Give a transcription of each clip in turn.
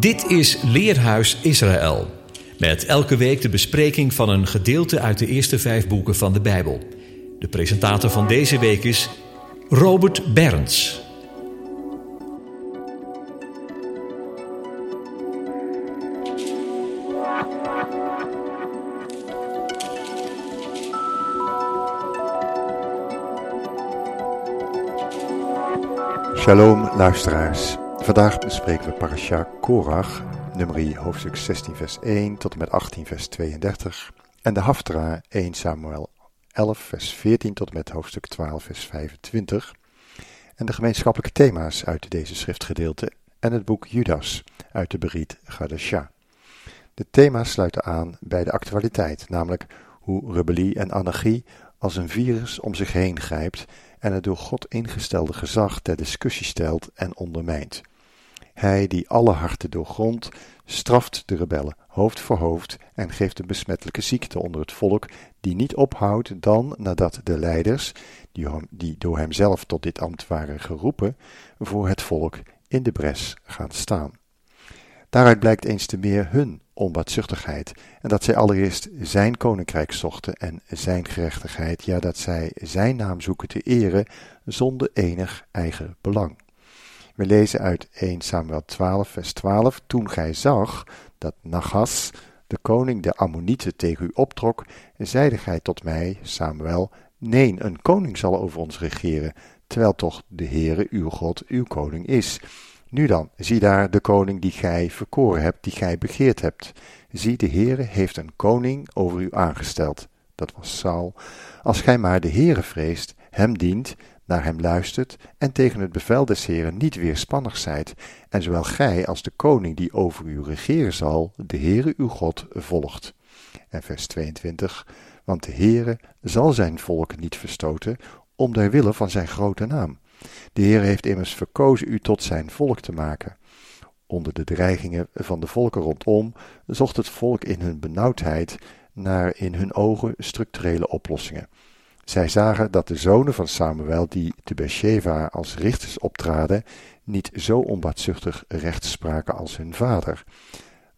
Dit is Leerhuis Israël. Met elke week de bespreking van een gedeelte uit de eerste vijf boeken van de Bijbel. De presentator van deze week is Robert Berns. Shalom luisteraars. Vandaag bespreken we Parasha Korach, nummer hoofdstuk 16 vers 1 tot en met 18 vers 32 en de Haftra 1 Samuel 11 vers 14 tot en met hoofdstuk 12 vers 25 en de gemeenschappelijke thema's uit deze schriftgedeelte en het boek Judas uit de Berit Gadesha. De thema's sluiten aan bij de actualiteit, namelijk hoe rebellie en anarchie als een virus om zich heen grijpt en het door God ingestelde gezag ter discussie stelt en ondermijnt. Hij die alle harten doorgrondt, straft de rebellen hoofd voor hoofd en geeft een besmettelijke ziekte onder het volk, die niet ophoudt dan nadat de leiders, die, door hemzelf tot dit ambt waren geroepen, voor het volk in de bres gaan staan. Daaruit blijkt eens te meer hun onbaatzuchtigheid en dat zij allereerst zijn koninkrijk zochten en zijn gerechtigheid, ja dat zij zijn naam zoeken te eren zonder enig eigen belang. We lezen uit 1 Samuel 12 vers 12, toen gij zag dat Nagas, de koning der Ammonieten, tegen u optrok, zeide gij tot mij, Samuel, nee, een koning zal over ons regeren, terwijl toch de Heere uw God uw koning is. Nu dan, zie daar de koning die gij verkoren hebt, die gij begeerd hebt. Zie, de Heere heeft een koning over u aangesteld. Dat was Saul. Als gij maar de Heere vreest, hem dient, naar hem luistert en tegen het bevel des Heeren niet weerspannig zijt, en zowel gij als de koning die over u regeren zal, de Heere uw God volgt. En vers 22, want de Heere zal zijn volk niet verstoten, om der wille van zijn grote naam. De Heer heeft immers verkozen u tot zijn volk te maken. Onder de dreigingen van de volken rondom zocht het volk in hun benauwdheid naar in hun ogen structurele oplossingen. Zij zagen dat de zonen van Samuel, die te Beersheba als richters optraden, niet zo onbaatzuchtig recht spraken als hun vader.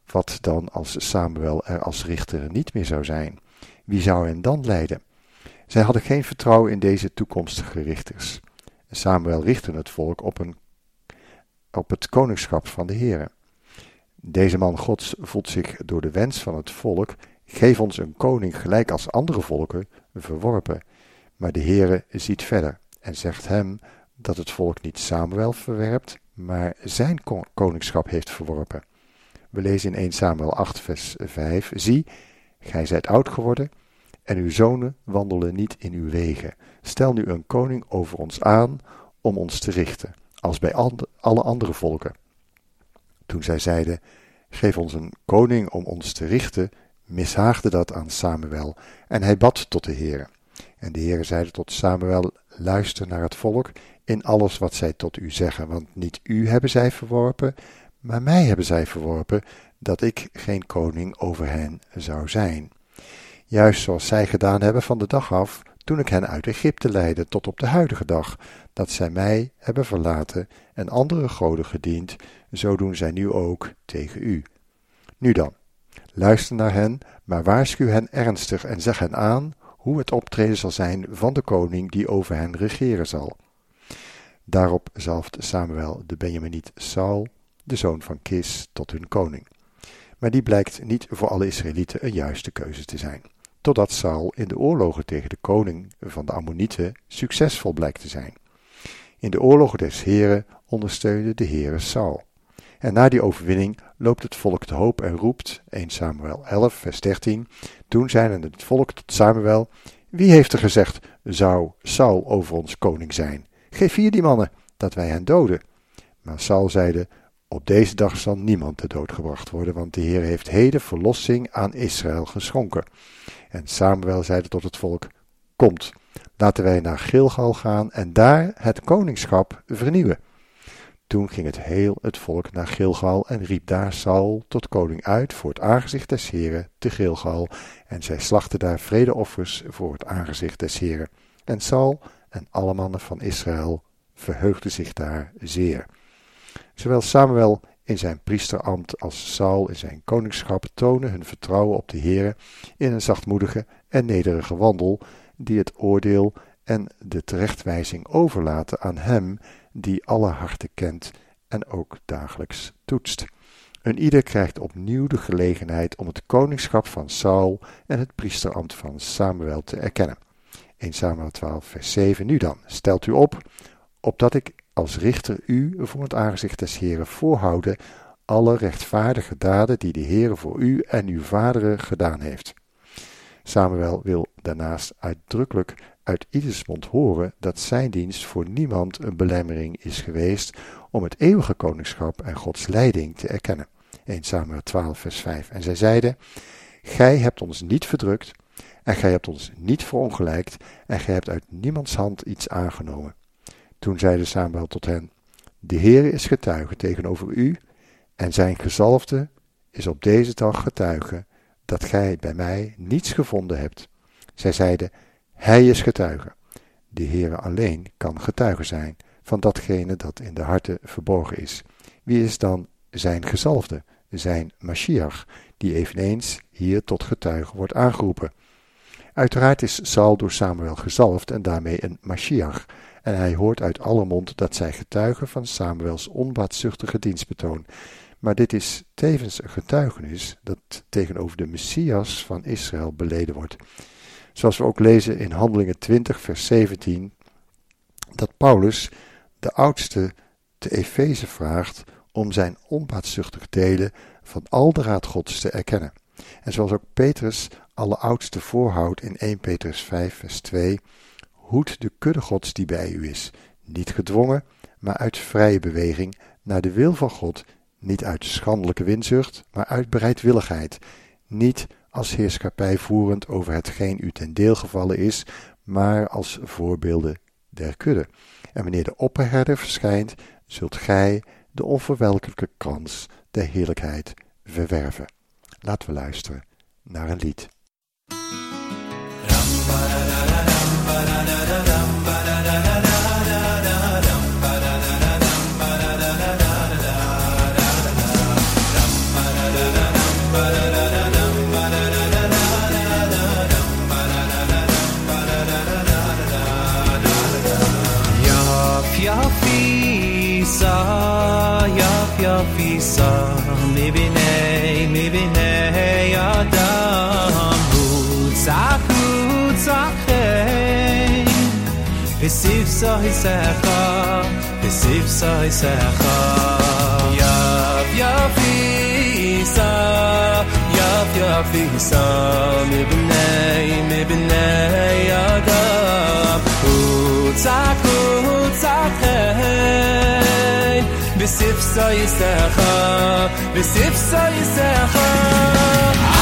Wat dan als Samuel er als richter niet meer zou zijn? Wie zou hen dan leiden? Zij hadden geen vertrouwen in deze toekomstige richters. Samuel richtte het volk op, een, op het koningschap van de Heere. Deze man Gods voelt zich door de wens van het volk, geef ons een koning gelijk als andere volken, verworpen. Maar de Heere ziet verder en zegt hem dat het volk niet Samuel verwerpt, maar zijn koningschap heeft verworpen. We lezen in 1 Samuel 8 vers 5, zie, gij zijt oud geworden en uw zonen wandelen niet in uw wegen. Stel nu een koning over ons aan om ons te richten, als bij alle andere volken. Toen zij zeiden, geef ons een koning om ons te richten, mishaagde dat aan Samuel, en hij bad tot de Heere. En de Heere zeide tot Samuel, luister naar het volk in alles wat zij tot u zeggen, want niet u hebben zij verworpen, maar mij hebben zij verworpen, dat ik geen koning over hen zou zijn. Juist zoals zij gedaan hebben van de dag af, toen ik hen uit Egypte leidde tot op de huidige dag, dat zij mij hebben verlaten en andere goden gediend, zo doen zij nu ook tegen u. Nu dan, luister naar hen, maar waarschuw hen ernstig en zeg hen aan hoe het optreden zal zijn van de koning die over hen regeren zal. Daarop zalft Samuel de Benjaminiet Saul, de zoon van Kis, tot hun koning. Maar die blijkt niet voor alle Israëlieten een juiste keuze te zijn totdat Saul in de oorlogen tegen de koning van de Ammonieten succesvol blijkt te zijn. In de oorlogen des Heren ondersteunde de Heere Saul. En na die overwinning loopt het volk te hoop en roept, 1 Samuel 11, vers 13, toen zeiden het volk tot Samuel, wie heeft er gezegd, zou Saul over ons koning zijn? Geef hier die mannen, dat wij hen doden. Maar Saul zeide, op deze dag zal niemand te dood gebracht worden, want de Heer heeft heden verlossing aan Israël geschonken. En Samuel zeide tot het volk, Komt, laten wij naar Gilgal gaan en daar het koningschap vernieuwen. Toen ging het heel het volk naar Gilgal en riep daar Saul tot koning uit voor het aangezicht des Heren te Gilgal. En zij slachten daar vredeoffers voor het aangezicht des Heren. En Saul en alle mannen van Israël verheugden zich daar zeer. Zowel Samuel in zijn priesterambt als Saul in zijn koningschap tonen hun vertrouwen op de Heere in een zachtmoedige en nederige wandel, die het oordeel en de terechtwijzing overlaten aan Hem die alle harten kent en ook dagelijks toetst. Een ieder krijgt opnieuw de gelegenheid om het koningschap van Saul en het priesterambt van Samuel te erkennen. 1 Samuel 12, vers 7. Nu dan, stelt u op, opdat ik als richter u voor het aangezicht des Heren voorhouden alle rechtvaardige daden die de Heere voor u en uw vaderen gedaan heeft. Samuel wil daarnaast uitdrukkelijk uit ieders mond horen dat zijn dienst voor niemand een belemmering is geweest om het eeuwige koningschap en Gods leiding te erkennen. 1 Samuel 12 vers 5. En zij zeiden, Gij hebt ons niet verdrukt, en gij hebt ons niet verongelijkt, en gij hebt uit niemands hand iets aangenomen. Toen zeide Samuel tot hen, De Heere is getuige tegenover u, en zijn gezalfde is op deze dag getuige, dat gij bij mij niets gevonden hebt. Zij zeiden, Hij is getuige. De Heere alleen kan getuige zijn van datgene dat in de harten verborgen is. Wie is dan zijn gezalfde, zijn Mashiach, die eveneens hier tot getuige wordt aangeroepen? Uiteraard is Saul door Samuel gezalfd en daarmee een Mashiach, en hij hoort uit alle mond dat zij getuigen van Samuels onbaatzuchtige dienstbetoon. Maar dit is tevens een getuigenis dat tegenover de Messias van Israël beleden wordt. Zoals we ook lezen in Handelingen 20, vers 17, dat Paulus de oudste te Efeze vraagt om zijn onbaatzuchtig delen van al de raad Gods te erkennen. En zoals ook Petrus alle oudste voorhoudt in 1 Petrus 5, vers 2, hoed de kudde Gods die bij u is, niet gedwongen, maar uit vrije beweging naar de wil van God, niet uit schandelijke winzucht, maar uit bereidwilligheid, niet als heerschappij voerend over hetgeen u ten deel gevallen is, maar als voorbeelden der kudde. En wanneer de opperherder verschijnt, zult gij de onverwelkelijke krans der heerlijkheid verwerven. Laten we luisteren naar een lied. וספסה היסחה וספסה היסחה יף יפיסה יף יפיסה מביני מביני אדם הוצח הוצחי בספסה יסחה, בספסה יסחה. אלוהים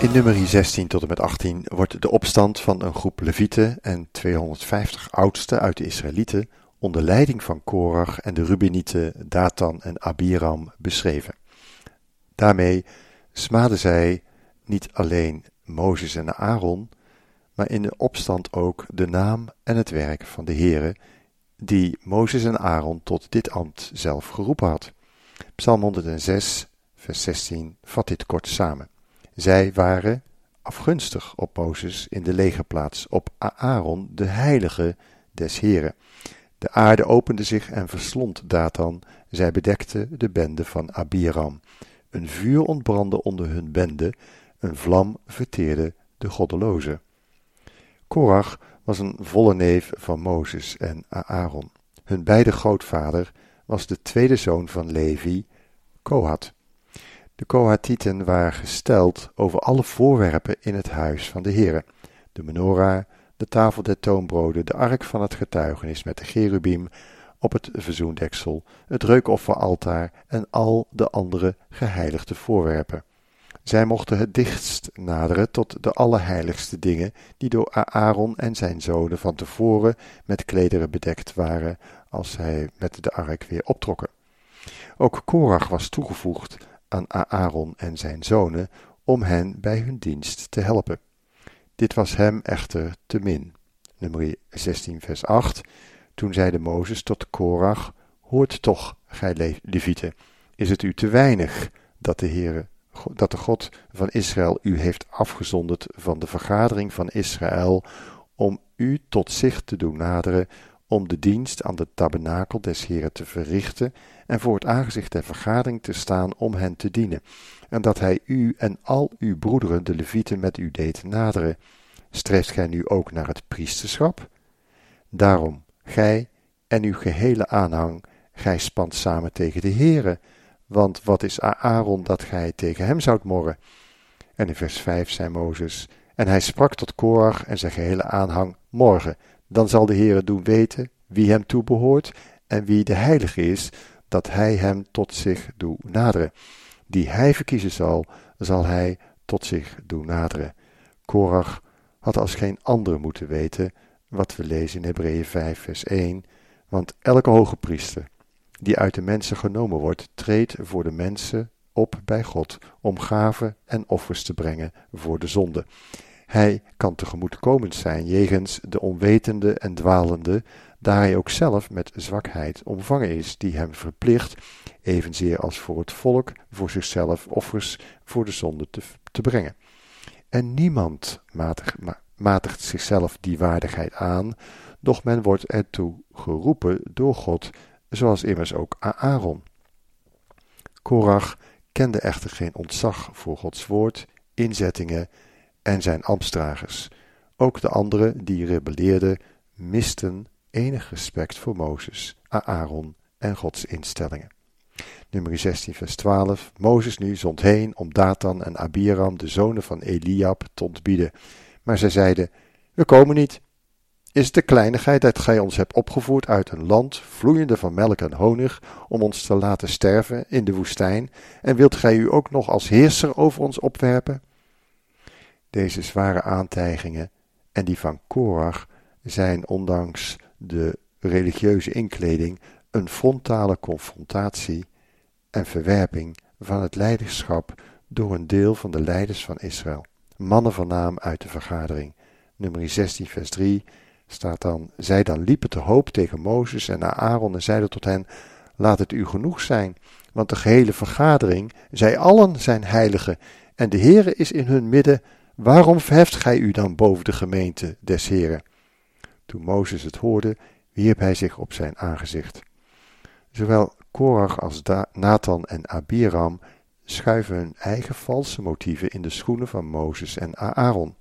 In nummer 16 tot en met 18 wordt de opstand van een groep levieten en 250 oudsten uit de Israëlieten onder leiding van Korach en de Rubenieten Datan en Abiram beschreven. Daarmee smaden zij niet alleen Mozes en Aaron, maar in de opstand ook de naam en het werk van de Heere, die Mozes en Aaron tot dit ambt zelf geroepen had. Psalm 106, vers 16, vat dit kort samen. Zij waren afgunstig op Mozes in de legerplaats, op Aaron, de heilige des Heren. De aarde opende zich en verslond Datan, zij bedekte de bende van Abiram. Een vuur ontbrandde onder hun bende, een vlam verteerde de goddelozen. Korach was een volle neef van Mozes en Aaron. Hun beide grootvader was de tweede zoon van Levi, Kohat. De Kohathieten waren gesteld over alle voorwerpen in het huis van de Heere. De menorah, de tafel der toonbroden, de ark van het getuigenis met de cherubim op het verzoendeksel, het reukofferaltaar en al de andere geheiligde voorwerpen. Zij mochten het dichtst naderen tot de allerheiligste dingen, die door Aaron en zijn zonen van tevoren met klederen bedekt waren, als zij met de ark weer optrokken. Ook Korach was toegevoegd aan Aaron en zijn zonen om hen bij hun dienst te helpen. Dit was hem echter te min. Nummer 16 vers 8. Toen zeide Mozes tot Korach, hoort toch, gij Levieten, is het u te weinig dat de Heere dat de God van Israël u heeft afgezonderd van de vergadering van Israël om u tot zich te doen naderen, om de dienst aan de tabernakel des Heren te verrichten en voor het aangezicht der vergadering te staan om hen te dienen, en dat hij u en al uw broederen, de levieten, met u deed naderen. Streeft gij nu ook naar het priesterschap? Daarom, gij en uw gehele aanhang, gij spant samen tegen de Heere, want wat is Aaron dat gij tegen hem zoudt morren? En in vers 5 zei Mozes, en hij sprak tot Korach en zijn gehele aanhang, morgen, dan zal de Heere doen weten wie hem toebehoort en wie de heilige is, dat hij hem tot zich doe naderen. Die hij verkiezen zal, zal hij tot zich doen naderen. Korach had als geen ander moeten weten wat we lezen in Hebreeën 5 vers 1, want elke hoge priester die uit de mensen genomen wordt, treedt voor de mensen op bij God om gaven en offers te brengen voor de zonde. Hij kan tegemoetkomend zijn jegens de onwetende en dwalende, daar hij ook zelf met zwakheid omvangen is, die hem verplicht, evenzeer als voor het volk, voor zichzelf offers voor de zonde te, te brengen. En niemand matigt, zichzelf die waardigheid aan, doch men wordt ertoe geroepen door God zoals immers ook Aaron. Korach kende echter geen ontzag voor Gods woord, inzettingen en zijn ambtsdragers. Ook de anderen die rebelleerden misten enig respect voor Mozes, Aaron en Gods instellingen. Nummer 16 vers 12 Mozes nu zond heen om Datan en Abiram, de zonen van Eliab, te ontbieden. Maar zij zeiden, we komen niet, is de kleinigheid dat gij ons hebt opgevoerd uit een land vloeiende van melk en honig, om ons te laten sterven in de woestijn, en wilt gij u ook nog als heerser over ons opwerpen? Deze zware aantijgingen en die van Korach zijn ondanks de religieuze inkleding een frontale confrontatie en verwerping van het leiderschap door een deel van de leiders van Israël, mannen van naam uit de vergadering. Nummer 16 vers 3 staat dan, zij dan liepen te hoop tegen Mozes en naar Aaron en zeiden tot hen, laat het u genoeg zijn, want de gehele vergadering, zij allen zijn heiligen, en de Heere is in hun midden, waarom verheft gij u dan boven de gemeente des Heeren? Toen Mozes het hoorde, wierp hij zich op zijn aangezicht. Zowel Korach als Nathan en Abiram schuiven hun eigen valse motieven in de schoenen van Mozes en Aaron.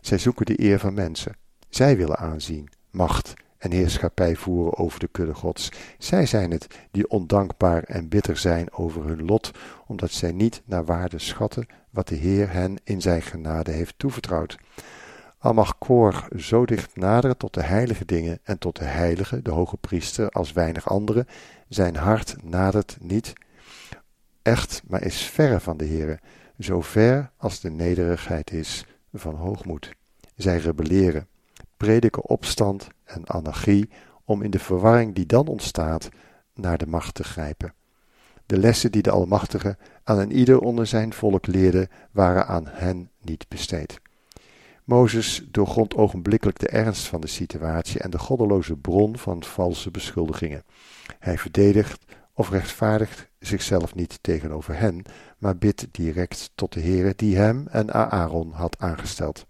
Zij zoeken de eer van mensen. Zij willen aanzien, macht en heerschappij voeren over de kudde gods. Zij zijn het die ondankbaar en bitter zijn over hun lot, omdat zij niet naar waarde schatten wat de Heer hen in zijn genade heeft toevertrouwd. Al mag Koor zo dicht naderen tot de heilige dingen en tot de heilige, de hoge priester, als weinig anderen, zijn hart nadert niet echt, maar is verre van de Heere, zo ver als de nederigheid is van hoogmoed. Zij rebelleren, prediken opstand en anarchie om in de verwarring die dan ontstaat naar de macht te grijpen. De lessen die de Almachtige aan een ieder onder zijn volk leerde, waren aan hen niet besteed. Mozes doorgrondt ogenblikkelijk de ernst van de situatie en de goddeloze bron van valse beschuldigingen. Hij verdedigt of rechtvaardigt zichzelf niet tegenover hen, maar bidt direct tot de Heere die hem en Aaron had aangesteld.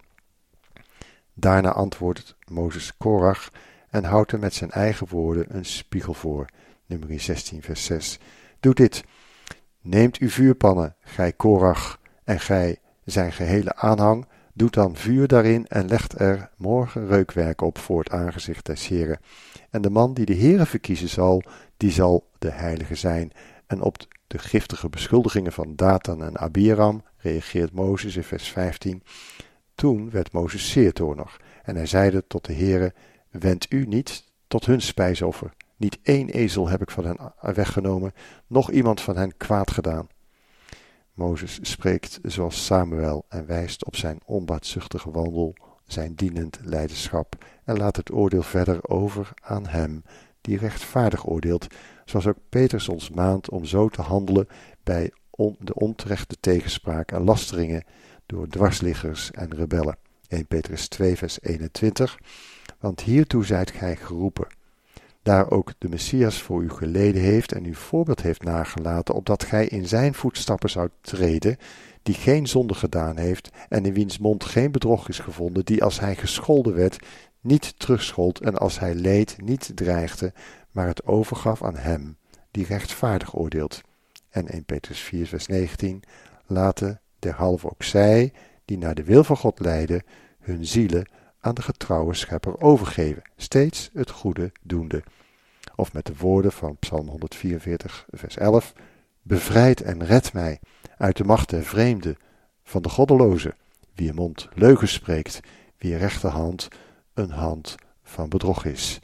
Daarna antwoordt Mozes Korach en houdt hem met zijn eigen woorden een spiegel voor. Nummer 16, vers 6. Doe dit. Neemt uw vuurpannen, gij Korach, en gij zijn gehele aanhang, doet dan vuur daarin en legt er morgen reukwerk op voor het aangezicht des Heren. En de man die de Heere verkiezen zal, die zal de heilige zijn. En op de giftige beschuldigingen van Datan en Abiram reageert Mozes in vers 15. Toen werd Mozes zeer toornig en hij zeide tot de Heere, wend u niet tot hun spijsoffer. Niet één ezel heb ik van hen weggenomen, nog iemand van hen kwaad gedaan. Mozes spreekt zoals Samuel en wijst op zijn onbaatzuchtige wandel, zijn dienend leiderschap en laat het oordeel verder over aan hem die rechtvaardig oordeelt, zoals ook Petrus ons maand om zo te handelen bij de onterechte tegenspraak en lasteringen door dwarsliggers en rebellen. 1 Petrus 2 vers 21 Want hiertoe zijt gij geroepen, daar ook de Messias voor u geleden heeft en uw voorbeeld heeft nagelaten, opdat gij in zijn voetstappen zoudt treden, die geen zonde gedaan heeft en in wiens mond geen bedrog is gevonden, die als hij gescholden werd, niet terugschold en als hij leed, niet dreigde, maar het overgaf aan hem, die rechtvaardig oordeelt. En 1 Petrus 4 vers 19, laten derhalve ook zij, die naar de wil van God leiden, hun zielen aan de getrouwe schepper overgeven, steeds het goede doende. Of met de woorden van Psalm 144, vers 11: Bevrijd en red mij uit de macht der vreemde, van de goddeloze, wie mond leugen spreekt, wie rechterhand een hand van bedrog is.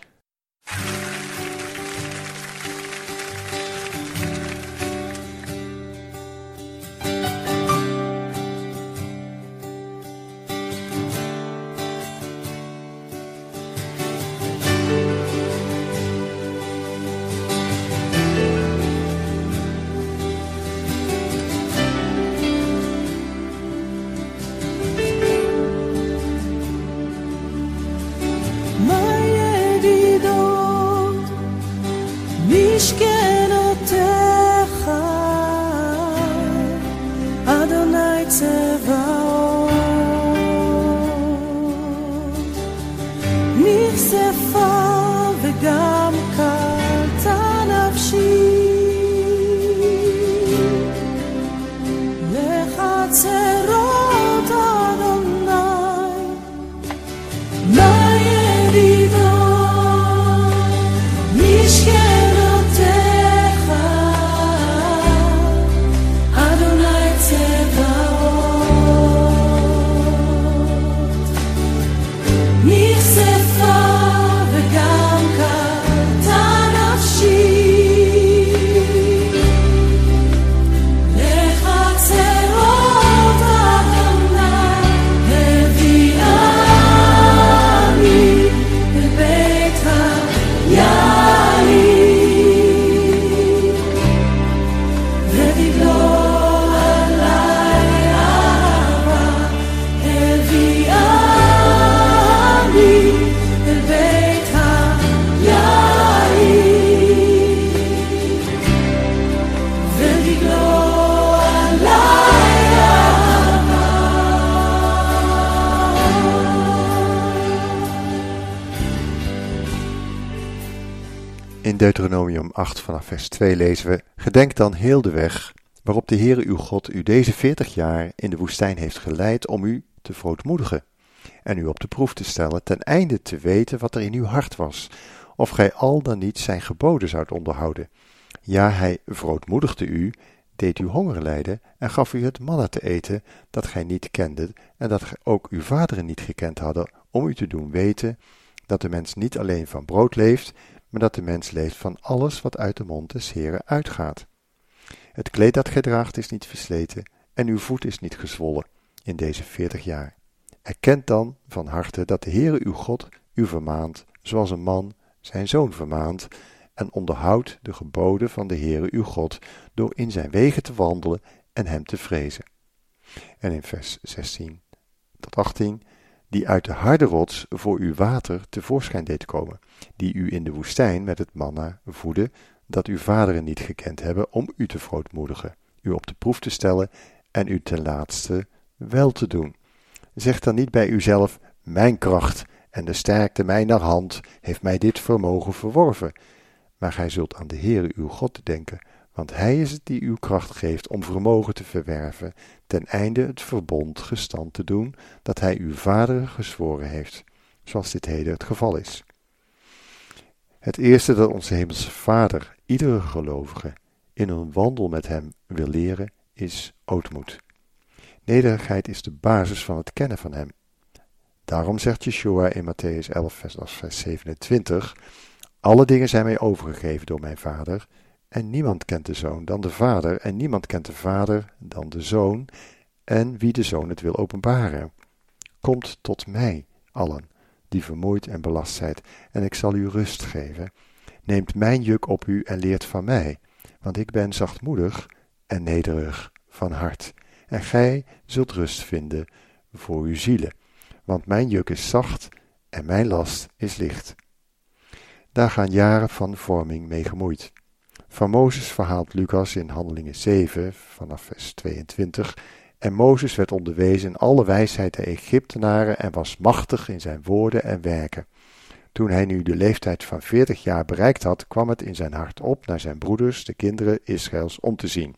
8 vanaf vers 2 lezen we: Gedenk dan heel de weg waarop de Heere uw God u deze veertig jaar in de woestijn heeft geleid om u te verootmoedigen en u op de proef te stellen, ten einde te weten wat er in uw hart was, of gij al dan niet zijn geboden zoudt onderhouden. Ja, hij verootmoedigde u, deed u honger lijden en gaf u het manna te eten dat gij niet kende en dat ook uw vaderen niet gekend hadden, om u te doen weten dat de mens niet alleen van brood leeft, maar dat de mens leeft van alles wat uit de mond des Heren uitgaat. Het kleed dat gij draagt is niet versleten en uw voet is niet gezwollen in deze veertig jaar. Erkent dan van harte dat de Heere uw God u vermaant, zoals een man zijn zoon vermaant, en onderhoudt de geboden van de Heere uw God door in zijn wegen te wandelen en hem te vrezen. En in vers 16 tot 18 die uit de harde rots voor uw water tevoorschijn deed komen, die u in de woestijn met het manna voedde, dat uw vaderen niet gekend hebben om u te verootmoedigen, u op de proef te stellen en u ten laatste wel te doen. Zeg dan niet bij uzelf, mijn kracht en de sterkte mijner hand heeft mij dit vermogen verworven. Maar gij zult aan de Heere uw God denken, want hij is het die uw kracht geeft om vermogen te verwerven, ten einde het verbond gestand te doen dat hij uw vaderen gezworen heeft, zoals dit heden het geval is. Het eerste dat onze hemelse Vader iedere gelovige in een wandel met hem wil leren, is ootmoed. Nederigheid is de basis van het kennen van hem. Daarom zegt Yeshua in Matthäus 11, vers 27, Alle dingen zijn mij overgegeven door mijn Vader, en niemand kent de Zoon dan de Vader, en niemand kent de Vader dan de Zoon, en wie de Zoon het wil openbaren. Komt tot mij, allen, die vermoeid en belast zijt, en ik zal u rust geven. Neemt mijn juk op u en leert van mij, want ik ben zachtmoedig en nederig van hart. En gij zult rust vinden voor uw zielen, want mijn juk is zacht en mijn last is licht. Daar gaan jaren van vorming mee gemoeid. Van Mozes verhaalt Lucas in Handelingen 7 vanaf vers 22 en Mozes werd onderwezen in alle wijsheid der Egyptenaren en was machtig in zijn woorden en werken. Toen hij nu de leeftijd van veertig jaar bereikt had, kwam het in zijn hart op naar zijn broeders, de kinderen Israëls, om te zien.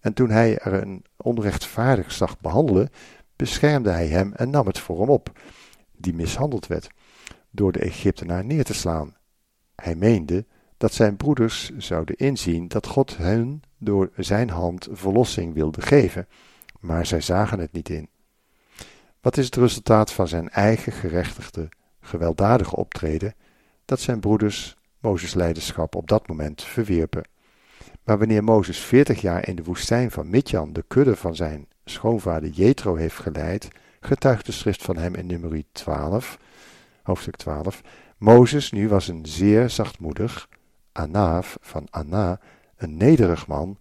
En toen hij er een onrechtvaardig zag behandelen, beschermde hij hem en nam het voor hem op, die mishandeld werd, door de Egyptenaar neer te slaan. Hij meende dat zijn broeders zouden inzien dat God hen door zijn hand verlossing wilde geven, maar zij zagen het niet in. Wat is het resultaat van zijn eigen gerechtigde, gewelddadige optreden? Dat zijn broeders Mozes leiderschap op dat moment verwierpen. Maar wanneer Mozes veertig jaar in de woestijn van Midjan de kudde van zijn schoonvader Jethro heeft geleid, getuigt de schrift van hem in nummer 12, hoofdstuk 12. Mozes nu was een zeer zachtmoedig, Anaaf van Ana, een nederig man,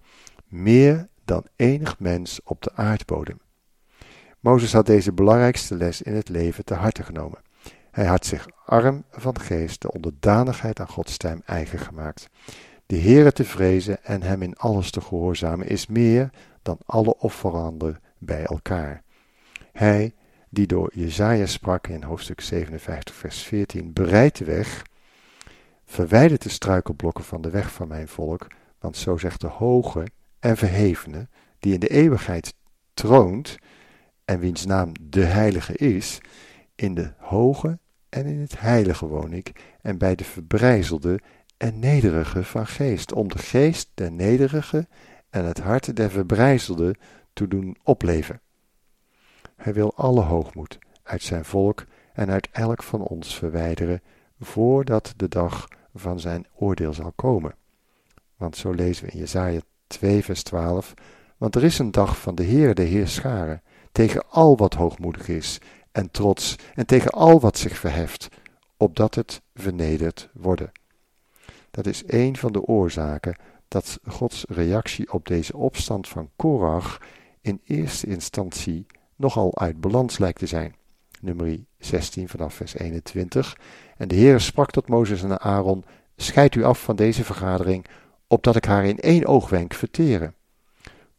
meer dan enig mens op de aardbodem. Mozes had deze belangrijkste les in het leven te harte genomen. Hij had zich arm van geest de onderdanigheid aan Gods stem eigen gemaakt. De Heere te vrezen en hem in alles te gehoorzamen is meer dan alle offeranden bij elkaar. Hij, die door Jezaja sprak in hoofdstuk 57 vers 14, bereidt de weg, verwijdert de struikelblokken van de weg van mijn volk, want zo zegt de hoge en verhevene, die in de eeuwigheid troont en wiens naam de heilige is, in de hoge en in het heilige woon ik, en bij de verbrijzelde en nederige van geest, om de geest der nederige en het hart der verbrijzelde te doen opleven. Hij wil alle hoogmoed uit zijn volk en uit elk van ons verwijderen, voordat de dag van zijn oordeel zal komen. Want zo lezen we in Jezaja 2 vers 12, want er is een dag van de Heer, de Heerscharen, tegen al wat hoogmoedig is en trots en tegen al wat zich verheft, opdat het vernederd worden. Dat is een van de oorzaken dat Gods reactie op deze opstand van Korach in eerste instantie nogal uit balans lijkt te zijn. Nummer 16 vanaf vers 21. En de Heer sprak tot Mozes en Aaron: Scheid u af van deze vergadering, opdat ik haar in één oogwenk verteren.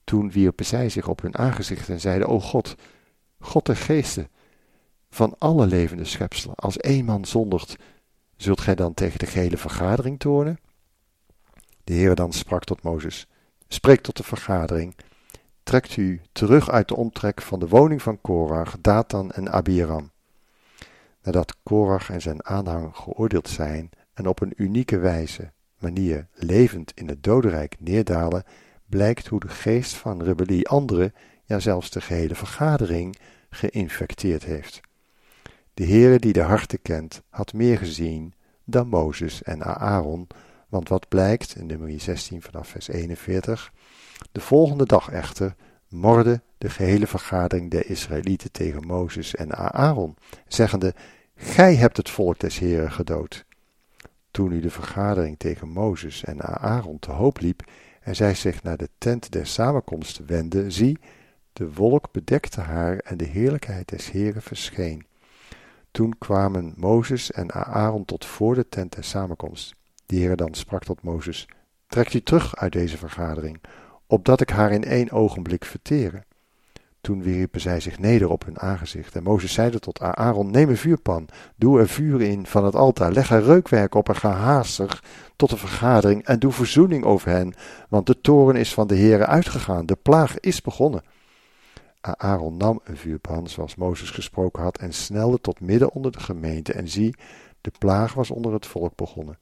Toen wierpen zij zich op hun aangezicht en zeiden: O God, God der geesten, van alle levende schepselen, als één man zondigt, zult gij dan tegen de gehele vergadering toornen? De Heer dan sprak tot Mozes: Spreek tot de vergadering. Trekt u terug uit de omtrek van de woning van Korach, Datan en Abiram. Nadat Korach en zijn aanhang geoordeeld zijn en op een unieke wijze manier levend in het dodenrijk neerdalen, blijkt hoe de geest van rebellie anderen, ja zelfs de gehele vergadering, geïnfecteerd heeft. De Heere die de harten kent, had meer gezien dan Mozes en Aaron, want wat blijkt in nummer 16 vanaf vers 41, de volgende dag echter morde de gehele vergadering der Israëlieten tegen Mozes en Aaron, zeggende, Gij hebt het volk des Heeren gedood. Toen nu de vergadering tegen Mozes en Aaron te hoop liep en zij zich naar de tent der samenkomst wendde, zie, de wolk bedekte haar en de heerlijkheid des Heeren verscheen. Toen kwamen Mozes en Aaron tot voor de tent der samenkomst. De Heer dan sprak tot Mozes, Trekt u terug uit deze vergadering, opdat ik haar in één ogenblik verteren. Toen wierpen zij zich neder op hun aangezicht. En Mozes zeide tot Aaron: Neem een vuurpan, doe er vuur in van het altaar, leg er reukwerk op en ga haastig tot de vergadering en doe verzoening over hen, want de toren is van de Heere uitgegaan, de plaag is begonnen. Aaron nam een vuurpan, zoals Mozes gesproken had, en snelde tot midden onder de gemeente. En zie, de plaag was onder het volk begonnen.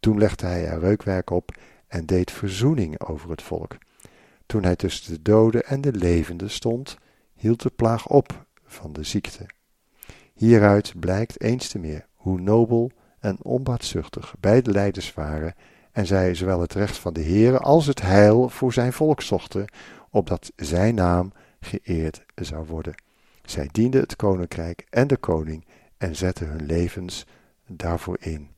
Toen legde hij er reukwerk op en deed verzoening over het volk. Toen hij tussen de doden en de levenden stond, hield de plaag op van de ziekte. Hieruit blijkt eens te meer hoe nobel en onbaatzuchtig beide leiders waren en zij zowel het recht van de Heere als het heil voor zijn volk zochten, opdat zijn naam geëerd zou worden. Zij dienden het koninkrijk en de koning en zetten hun levens daarvoor in.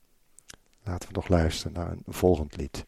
Laten we nog luisteren naar een volgend lied.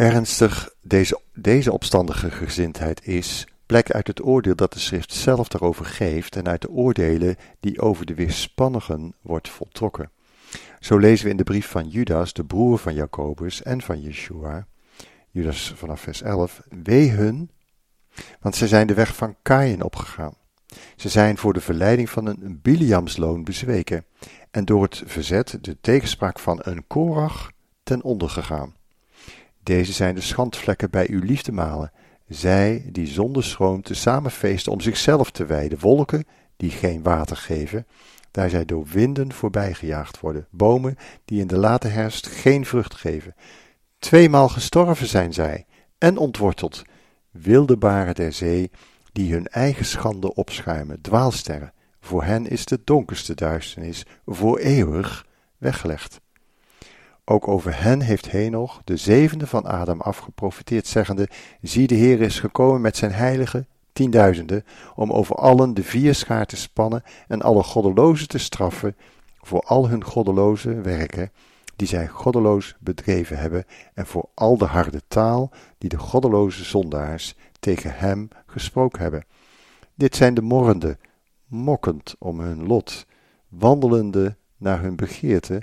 Ernstig deze, deze opstandige gezindheid is, blijkt uit het oordeel dat de schrift zelf daarover geeft en uit de oordelen die over de weerspannigen wordt voltrokken. Zo lezen we in de brief van Judas, de broer van Jacobus en van Yeshua, Judas vanaf vers 11, wee hun, Want ze zijn de weg van Kain opgegaan. Ze zijn voor de verleiding van een Biliamsloon bezweken en door het verzet, de tegenspraak van een Korach, ten onder gegaan. Deze zijn de schandvlekken bij uw liefdemalen, zij die zonder schroom tezamen feesten om zichzelf te wijden, wolken die geen water geven, daar zij door winden voorbijgejaagd worden, bomen die in de late herfst geen vrucht geven. Tweemaal gestorven zijn zij en ontworteld, wilde baren der zee, die hun eigen schande opschuimen, dwaalsterren. Voor hen is de donkerste duisternis voor eeuwig weggelegd. Ook over hen heeft Henoch, de zevende van Adam, afgeprofiteerd, zeggende: Zie, de Heer is gekomen met zijn heilige, tienduizenden, om over allen de vierschaar te spannen en alle goddelozen te straffen voor al hun goddeloze werken, die zij goddeloos bedreven hebben, en voor al de harde taal die de goddeloze zondaars tegen hem gesproken hebben. Dit zijn de morrende, mokkend om hun lot, wandelende naar hun begeerte,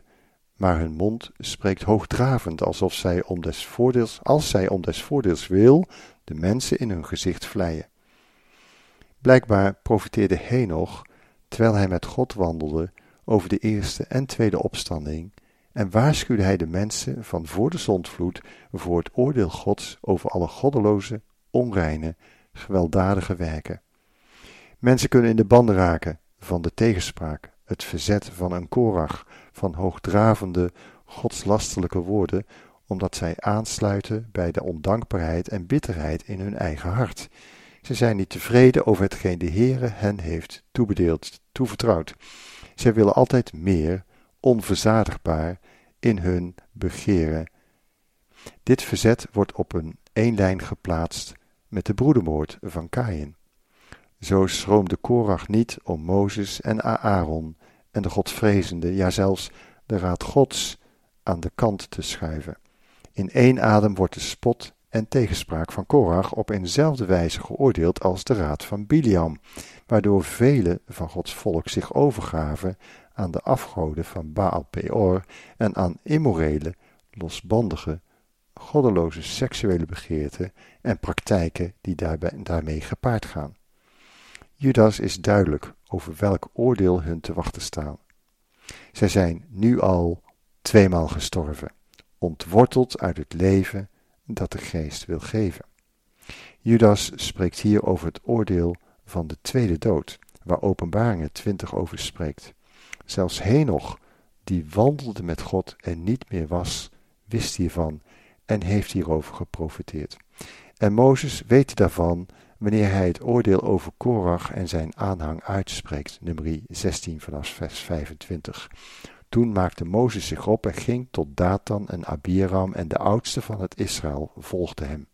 maar hun mond spreekt hoogdravend, alsof zij om des voordeels, als zij om des voordeels wil, de mensen in hun gezicht vleien. Blijkbaar profiteerde Henoch, terwijl hij met God wandelde, over de eerste en tweede opstanding, en waarschuwde hij de mensen van voor de zondvloed voor het oordeel Gods over alle goddeloze, onreine, gewelddadige werken. Mensen kunnen in de banden raken van de tegenspraak, het verzet van een korach, van hoogdravende, godslastelijke woorden, omdat zij aansluiten bij de ondankbaarheid en bitterheid in hun eigen hart. Ze zijn niet tevreden over hetgeen de Heere hen heeft toebedeeld, toevertrouwd. Zij willen altijd meer, onverzadigbaar, in hun begeren. Dit verzet wordt op een één lijn geplaatst met de broedermoord van Kain. Zo schroomde Korach niet om Mozes en Aaron en de godvrezende, ja zelfs de raad gods aan de kant te schuiven. In één adem wordt de spot en tegenspraak van Korach op eenzelfde wijze geoordeeld als de raad van Biliam, waardoor velen van Gods volk zich overgaven aan de afgoden van Baal Peor en aan immorele, losbandige, goddeloze seksuele begeerten en praktijken die daarbij, daarmee gepaard gaan. Judas is duidelijk over welk oordeel hun te wachten staan. Zij zijn nu al tweemaal gestorven, ontworteld uit het leven dat de geest wil geven. Judas spreekt hier over het oordeel van de tweede dood, waar Openbaringen 20 over spreekt. Zelfs Henoch, die wandelde met God en niet meer was, wist hiervan en heeft hierover geprofiteerd. En Mozes weet daarvan wanneer hij het oordeel over Korach en zijn aanhang uitspreekt, nummer 16 vanaf vers 25. Toen maakte Mozes zich op en ging tot Datan en Abiram en de oudste van het Israël volgde hem.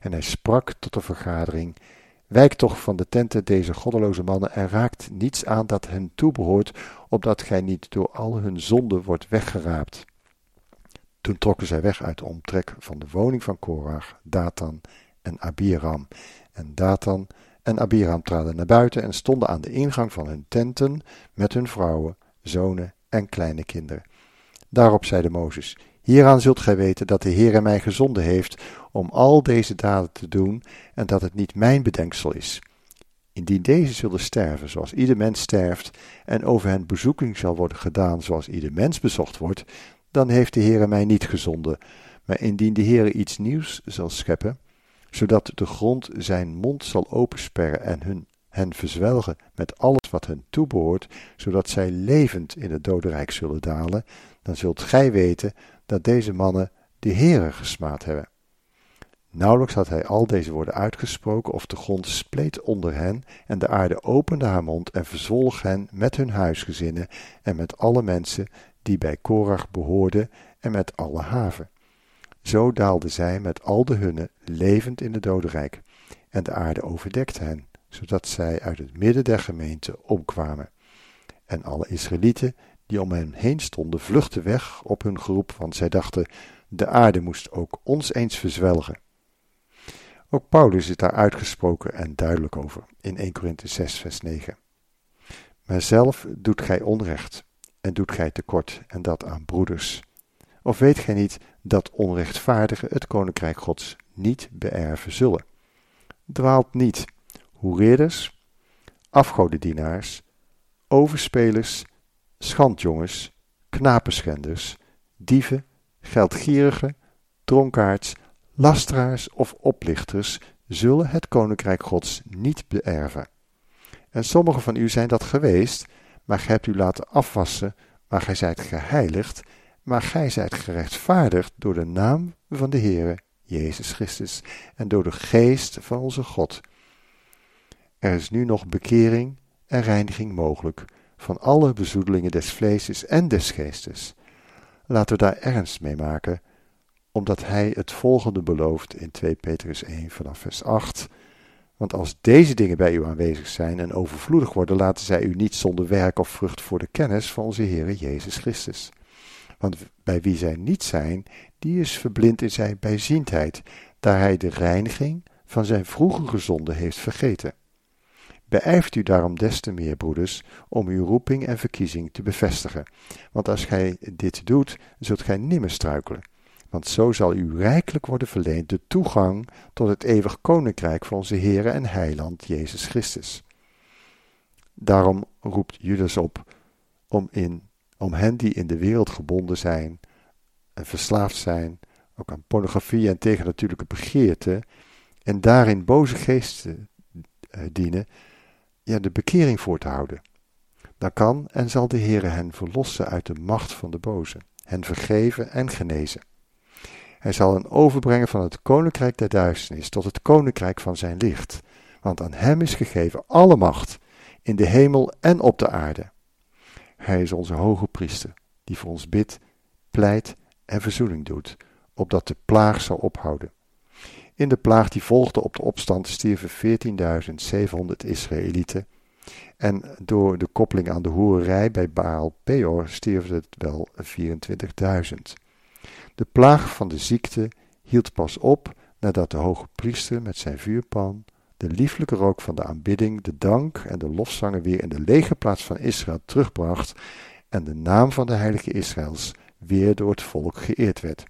En hij sprak tot de vergadering, Wijk toch van de tenten deze goddeloze mannen en raakt niets aan dat hen toebehoort, opdat gij niet door al hun zonden wordt weggeraapt. Toen trokken zij weg uit de omtrek van de woning van Korach, Datan en Abiram. En Datan en Abiram traden naar buiten en stonden aan de ingang van hun tenten met hun vrouwen, zonen en kleine kinderen. Daarop zeide Mozes, Hieraan zult gij weten dat de Heere mij gezonden heeft om al deze daden te doen en dat het niet mijn bedenksel is. Indien deze zullen sterven zoals ieder mens sterft en over hen bezoeking zal worden gedaan zoals ieder mens bezocht wordt, dan heeft de Heere mij niet gezonden. Maar indien de Heere iets nieuws zal scheppen, zodat de grond zijn mond zal opensperren en hun, hen verzwelgen met alles wat hen toebehoort, zodat zij levend in het dodenrijk zullen dalen, dan zult gij weten dat deze mannen de Heere gesmaad hebben. Nauwelijks had hij al deze woorden uitgesproken, of de grond spleet onder hen, en de aarde opende haar mond en verzwolg hen met hun huisgezinnen en met alle mensen die bij Korach behoorden en met alle haven. Zo daalden zij met al de hunne levend in de dodenrijk, en de aarde overdekte hen, zodat zij uit het midden der gemeente omkwamen. En alle Israëlieten die om hen heen stonden, vluchtten weg op hun geroep, want zij dachten, de aarde moest ook ons eens verzwelgen. Ook Paulus is daar uitgesproken en duidelijk over in 1 Korinthe 6, vers 9. Maar zelf doet gij onrecht en doet gij tekort, en dat aan broeders. Of weet gij niet dat onrechtvaardigen het koninkrijk Gods niet beërven zullen? dwaalt niet. Hoereerders, afgodendienaars, overspelers, schandjongens, knapenschenders, dieven, geldgierigen, dronkaards, lasteraars of oplichters zullen het koninkrijk Gods niet beërven. En sommigen van u zijn dat geweest, maar gij hebt u laten afwassen, maar gij zijt geheiligd, maar gij zijt gerechtvaardigd door de naam van de Heere Jezus Christus en door de geest van onze God. Er is nu nog bekering en reiniging mogelijk van alle bezoedelingen des vleeses en des geestes. Laten we daar ernst mee maken, omdat hij het volgende belooft in 2 Petrus 1 vanaf vers 8. Want als deze dingen bij u aanwezig zijn en overvloedig worden, laten zij u niet zonder werk of vrucht voor de kennis van onze Heer Jezus Christus. Want bij wie zij niet zijn, die is verblind in zijn bijziendheid, daar hij de reiniging van zijn vroegere zonde heeft vergeten. Beijft u daarom des te meer, broeders, om uw roeping en verkiezing te bevestigen. Want als gij dit doet, zult gij nimmer struikelen. Want zo zal u rijkelijk worden verleend de toegang tot het eeuwig koninkrijk van onze Heere en Heiland Jezus Christus. Daarom roept Judas op om, in, om hen die in de wereld gebonden zijn en verslaafd zijn, ook aan pornografie en tegen natuurlijke begeerten, en daarin boze geesten uh, dienen, ja, de bekering voor te houden. Dan kan en zal de Heere hen verlossen uit de macht van de boze, hen vergeven en genezen. Hij zal hen overbrengen van het koninkrijk der duisternis tot het koninkrijk van zijn licht, want aan hem is gegeven alle macht, in de hemel en op de aarde. Hij is onze hoge priester, die voor ons bidt, pleit en verzoening doet, opdat de plaag zal ophouden. In de plaag die volgde op de opstand stierven 14.700 Israëlieten. En door de koppeling aan de hoerij bij Baal Peor stierven het wel 24.000. De plaag van de ziekte hield pas op nadat de hoge priester met zijn vuurpan de lieflijke rook van de aanbidding, de dank en de lofzangen weer in de lege plaats van Israël terugbracht en de naam van de heilige Israëls weer door het volk geëerd werd.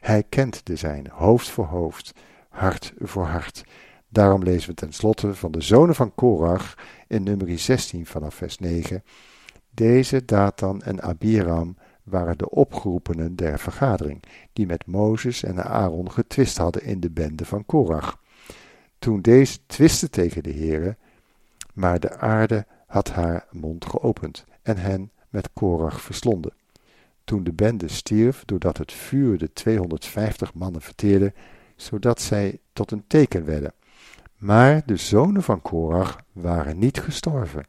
Hij kent de zijne, hoofd voor hoofd, hart voor hart. Daarom lezen we tenslotte van de zonen van Korach in nummer 16 vanaf vers 9. Deze Datan en Abiram waren de opgeroepenen der vergadering, die met Mozes en Aaron getwist hadden in de bende van Korach. Toen deze twistte tegen de Heere, maar de aarde had haar mond geopend en hen met Korach verslonden. Toen de bende stierf, doordat het vuur de 250 mannen verteerde, zodat zij tot een teken werden. Maar de zonen van Korach waren niet gestorven.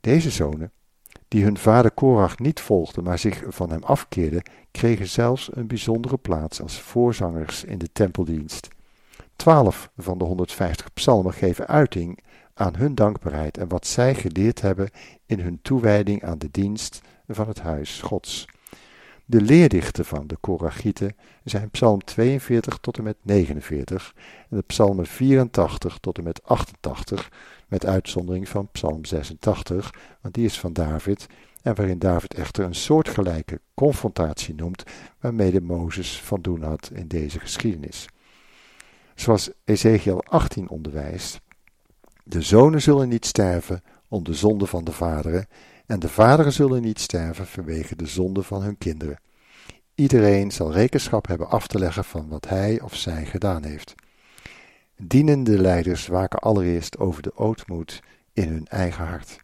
Deze zonen die hun vader Korach niet volgden, maar zich van hem afkeerden, kregen zelfs een bijzondere plaats als voorzangers in de tempeldienst. Twaalf van de 150 psalmen geven uiting aan hun dankbaarheid en wat zij geleerd hebben in hun toewijding aan de dienst van het huis Gods. De leerdichten van de Korachieten zijn Psalm 42 tot en met 49 en de Psalmen 84 tot en met 88, met uitzondering van Psalm 86, want die is van David en waarin David echter een soortgelijke confrontatie noemt waarmee de Mozes van doen had in deze geschiedenis. Zoals Ezekiel 18 onderwijst, de zonen zullen niet sterven om de zonde van de vaderen en de vaderen zullen niet sterven vanwege de zonde van hun kinderen. Iedereen zal rekenschap hebben af te leggen van wat hij of zij gedaan heeft. Dienende leiders waken allereerst over de ootmoed in hun eigen hart.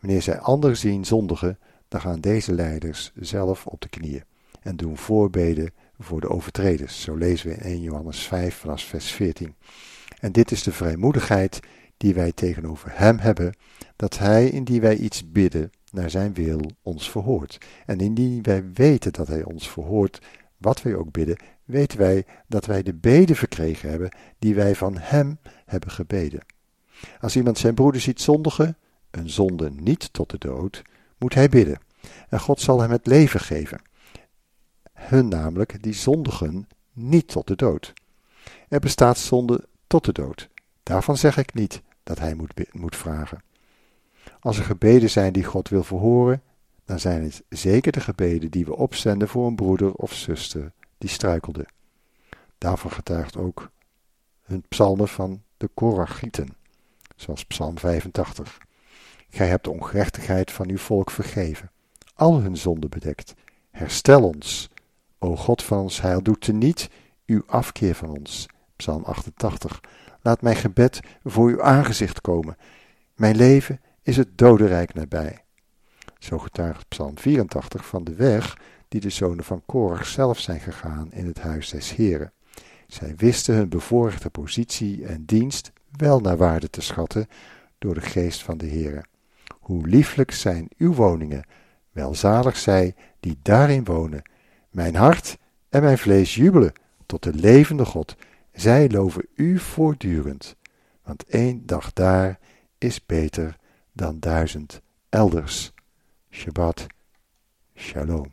Wanneer zij anderen zien zondigen, dan gaan deze leiders zelf op de knieën en doen voorbeden voor de overtreders. Zo lezen we in 1 Johannes 5 vanaf vers 14. En dit is de vrijmoedigheid die wij tegenover Hem hebben, dat Hij, indien wij iets bidden, naar Zijn wil, ons verhoort. En indien wij weten dat Hij ons verhoort, wat wij ook bidden, weten wij dat wij de beden verkregen hebben die wij van Hem hebben gebeden. Als iemand zijn broeder ziet zondigen, een zonde niet tot de dood, moet hij bidden. En God zal hem het leven geven. Hun namelijk die zondigen niet tot de dood. Er bestaat zonde tot de dood. Daarvan zeg ik niet dat hij moet, moet vragen. Als er gebeden zijn die God wil verhoren, dan zijn het zeker de gebeden die we opzenden voor een broeder of zuster die struikelde. Daarvan getuigt ook hun psalmen van de Korachieten, zoals Psalm 85. Gij hebt de ongerechtigheid van uw volk vergeven, al hun zonden bedekt. Herstel ons, o God van ons heil, doe teniet uw afkeer van ons. Psalm 88. Laat mijn gebed voor uw aangezicht komen. Mijn leven is het dodenrijk nabij. Zo getuigt Psalm 84 van de weg die de zonen van Korach zelf zijn gegaan in het huis des Heren. Zij wisten hun bevoorrechte positie en dienst wel naar waarde te schatten door de geest van de Heere. Hoe lieflijk zijn uw woningen, welzalig zij die daarin wonen. Mijn hart en mijn vlees jubelen tot de levende God. Zij loven u voortdurend, want één dag daar is beter dan duizend elders. Shabbat Shalom.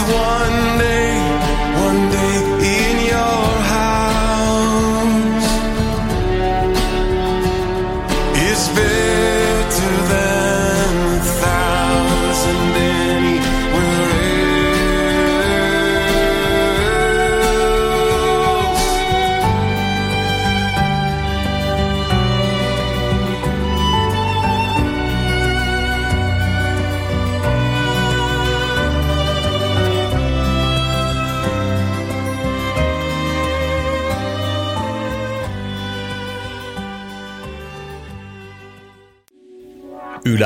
one